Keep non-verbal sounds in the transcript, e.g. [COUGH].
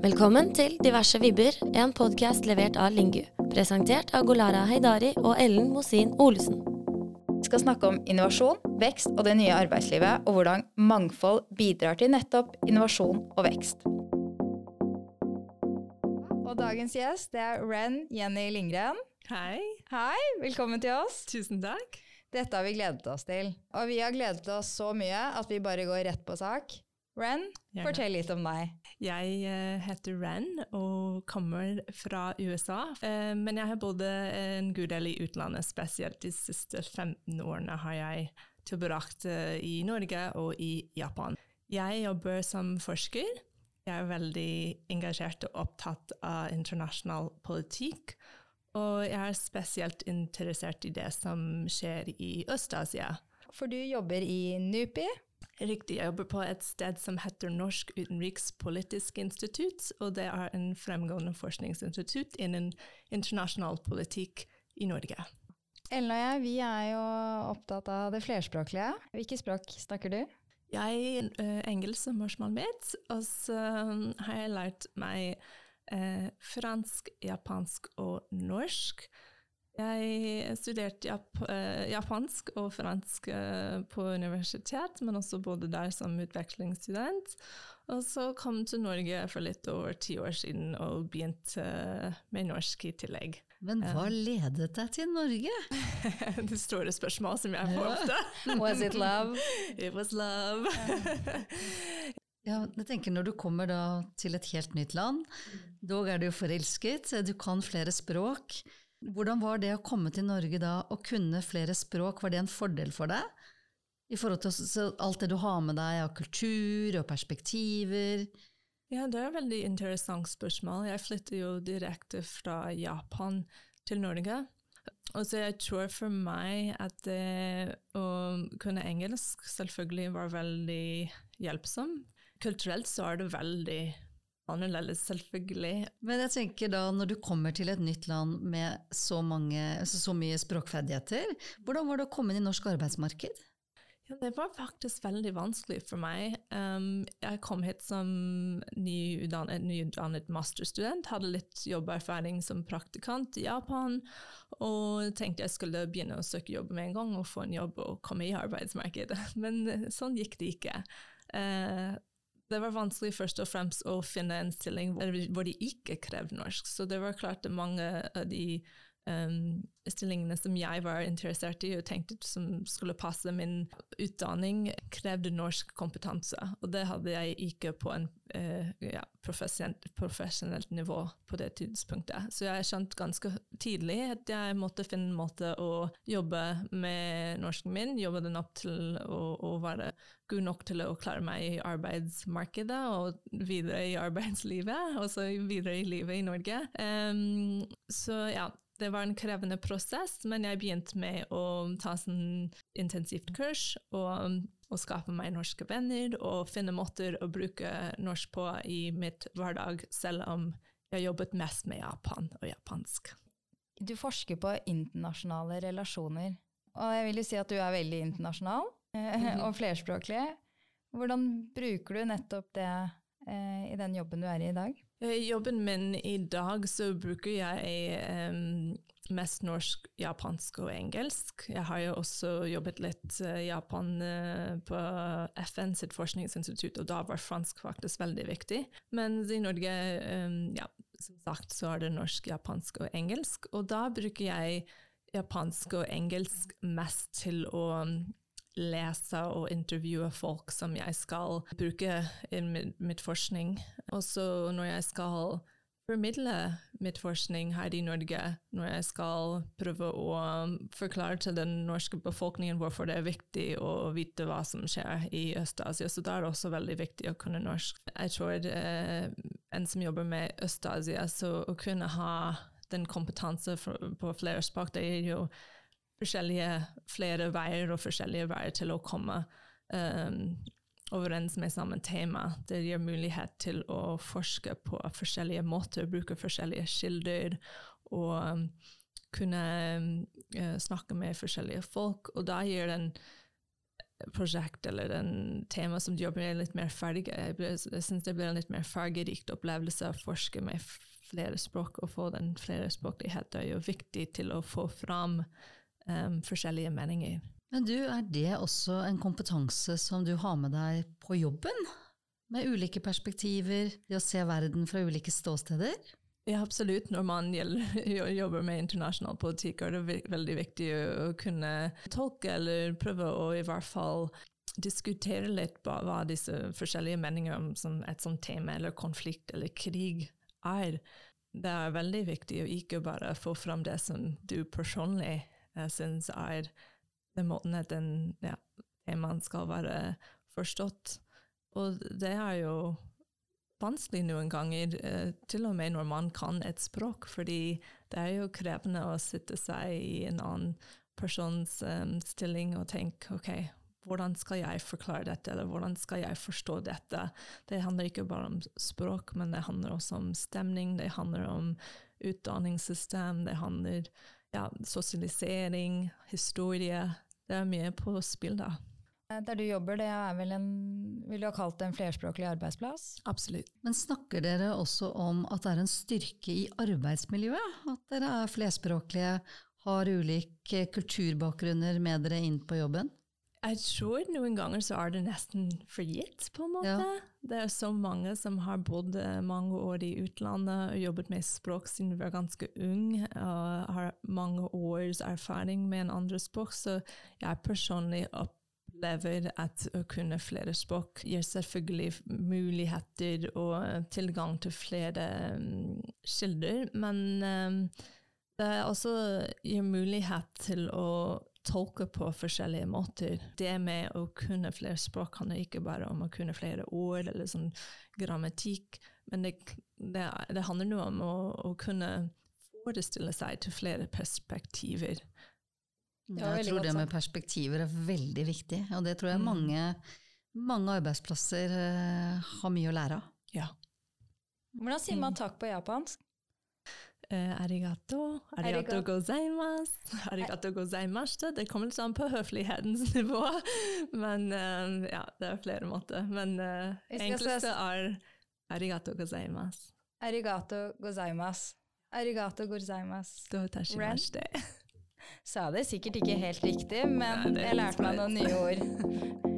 Velkommen til Diverse vibber, en podkast levert av Lingu. Presentert av Golara Heidari og Ellen Mosin Olesen. Vi skal snakke om innovasjon, vekst og det nye arbeidslivet, og hvordan mangfold bidrar til nettopp innovasjon og vekst. Og dagens gjest det er Ren Jenny Lindgren. Hei. Hei, velkommen til oss. Tusen takk. Dette har vi gledet oss til. Og vi har gledet oss så mye at vi bare går rett på sak. Ren, fortell litt om deg. Jeg eh, heter Ren og kommer fra USA. Eh, men jeg har bodd en god del i utlandet, spesielt de siste 15 årene har jeg tilbrakt eh, i Norge og i Japan. Jeg jobber som forsker. Jeg er veldig engasjert og opptatt av internasjonal politikk. Og jeg er spesielt interessert i det som skjer i Øst-Asia. For du jobber i NUPI. Riktig, jeg jobber på et sted som heter Norsk utenrikspolitisk institutt, og det er en fremgående forskningsinstitutt innen internasjonal politikk i Norge. Ellen og jeg vi er jo opptatt av det flerspråklige. Hvilke språk snakker du? Jeg er engelsk som morsmål mitt, og så har jeg lært meg eh, fransk, japansk og norsk. Jeg studerte jap eh, japansk og fransk eh, på universitet, men også bodde der som utvekslingsstudent. Og så kom til Norge for litt over ti år siden og begynte eh, med norsk i tillegg. Men hva ledet deg til Norge? [LAUGHS] det store spørsmålet som jeg får ofte. [LAUGHS] Was it love? [LAUGHS] It was love. Ja, jeg tenker Når du kommer til et helt nytt land, dog er du jo forelsket, du kan flere språk. Hvordan var det å komme til Norge da og kunne flere språk, var det en fordel for deg? I forhold til alt det du har med deg av kultur og perspektiver? Ja, det er et veldig interessant spørsmål. Jeg flyttet jo direkte fra Japan til Norge. Og så jeg tror for meg at det å kunne engelsk selvfølgelig var veldig hjelpsom. Kulturelt så er det veldig annerledes, selvfølgelig. Men jeg tenker da, når du kommer til et nytt land med så, mange, altså så mye språkferdigheter, hvordan var det å komme inn i norsk arbeidsmarked? Ja, det var faktisk veldig vanskelig for meg. Um, jeg kom hit som nyutdannet, nyutdannet masterstudent, hadde litt jobberfaring som praktikant i Japan, og tenkte jeg skulle begynne å søke jobb med en gang og få en jobb og komme i arbeidsmarkedet. [LAUGHS] Men sånn gikk det ikke. Uh, det var vanskelig først og fremst å finne en stilling hvor de ikke krevde norsk. Så det var klart at mange av de um, stillingene som jeg var interessert i og tenkte som skulle passe min utdanning, krevde norsk kompetanse. Og det hadde jeg ikke på en uh, ja, profesjonelt nivå på det tidspunktet. Så jeg skjønte ganske tidlig at jeg måtte finne en måte å jobbe med norsken min, jobbe den opp til å, å være god nok til å klare meg i arbeidsmarkedet og videre i arbeidslivet, og så videre i livet i Norge. Um, så ja, det var en krevende prosess, men jeg begynte med å ta sånn intensivt kurs og, og skape meg norske venner og finne måter å bruke norsk på i mitt hverdag, selv om jeg jobbet mest med Japan og japansk. Du forsker på internasjonale relasjoner, og jeg vil jo si at du er veldig internasjonal mm-hmm. og flerspråklig. Hvordan bruker du nettopp det eh, i den jobben du er i i dag? I jobben min i dag så bruker jeg um, mest norsk, japansk og engelsk. Jeg har jo også jobbet litt uh, Japan uh, på FN sitt forskningsinstitutt, og da var fransk faktisk veldig viktig. Mens i Norge, um, ja, som sagt, så er det norsk, japansk og engelsk. Og da bruker jeg japansk og engelsk mest til å lese og intervjue folk som jeg skal bruke i mitt forskning. Og så når jeg skal formidle mitt forskning her i Norge, når jeg skal prøve å forklare til den norske befolkningen hvorfor det er viktig å vite hva som skjer i Øst-Asia, så da er det også veldig viktig å kunne norsk. Jeg tror eh, en som jobber med Øst-Asia, så å kunne ha den kompetanse på flere språk, det er jo forskjellige flere veier og forskjellige veier til å komme um, overens med samme tema. Det gir mulighet til å forske på forskjellige måter, bruke forskjellige kilder og um, kunne uh, snakke med forskjellige folk. Og da gir en prosjekt eller en tema som du jobber med, litt mer ferdig. Jeg, ble- syns det blir en litt mer fargerikt opplevelse å forske med flere språk, og få den flerspråkligheten er jo viktig til å få fram em, forskjellige meninger. Men du, er det også en kompetanse som du har med deg på jobben? Med ulike perspektiver, det å se verden fra ulike ståsteder? Ja, absolutt. Når man [LAUGHS] jobber med internasjonal politikk, er det veldig viktig å kunne tolke eller prøve å i hvert fall diskutere litt hva, hva disse forskjellige meninger om som et sånt tema, eller konflikt eller krig, er. Det er veldig viktig å ikke bare få fram det som du personlig uh, syns er den måten at den ja, temaen skal være forstått. Og det er jo vanskelig noen ganger, eh, til og med når man kan et språk, fordi det er jo krevende å sitte seg i en annen persons um, stilling og tenke ok, hvordan skal jeg forklare dette, eller hvordan skal jeg forstå dette? Det handler ikke bare om språk, men det handler også om stemning, det handler om utdanningssystem, det handler ja, sosialisering, historie. Det er mye på spill da. Eh, Der du jobber, det er vel en Vil du ha kalt det en flerspråklig arbeidsplass? Absolutt. Men snakker dere også om at det er en styrke i arbeidsmiljøet? At dere er flerspråklige, har ulike kulturbakgrunner med dere inn på jobben? Jeg tror noen ganger så er det nesten for gitt, på en måte. Ja. Det er så mange som har bodd eh, mange år i utlandet og jobbet med språk siden vi var ganske ung, og har mange års erfaring med en andre språk, så jeg personlig opplever at å kunne flere språk gir selvfølgelig muligheter og tilgang til flere mm, kilder, men um, det også gir mulighet til å tolke på forskjellige måter. Det med å kunne flere språk handler ikke bare om å kunne flere ord eller sånn grammatikk, men det, det, det handler noe om å, å kunne forestille seg til flere perspektiver. Det Jeg tror det med perspektiver er veldig viktig, og det tror jeg Mm. mange, mange arbeidsplasser eh, har mye å lære av. Ja. Hvordan sier man takk på japansk? Eh, arigato, arigato gozaimasu, [LAUGHS] arigato gozaimashita. Det kommer litt an på høflighetens [LAUGHS] nivå, men eh, ja, det er flere måter. Men enkleste er arigato gozaimasu. Arigato gozaimas. Arigato gozaimas. [LAUGHS] Sa det sikkert ikke helt riktig, men Nei, jeg lærte meg noen nye ord.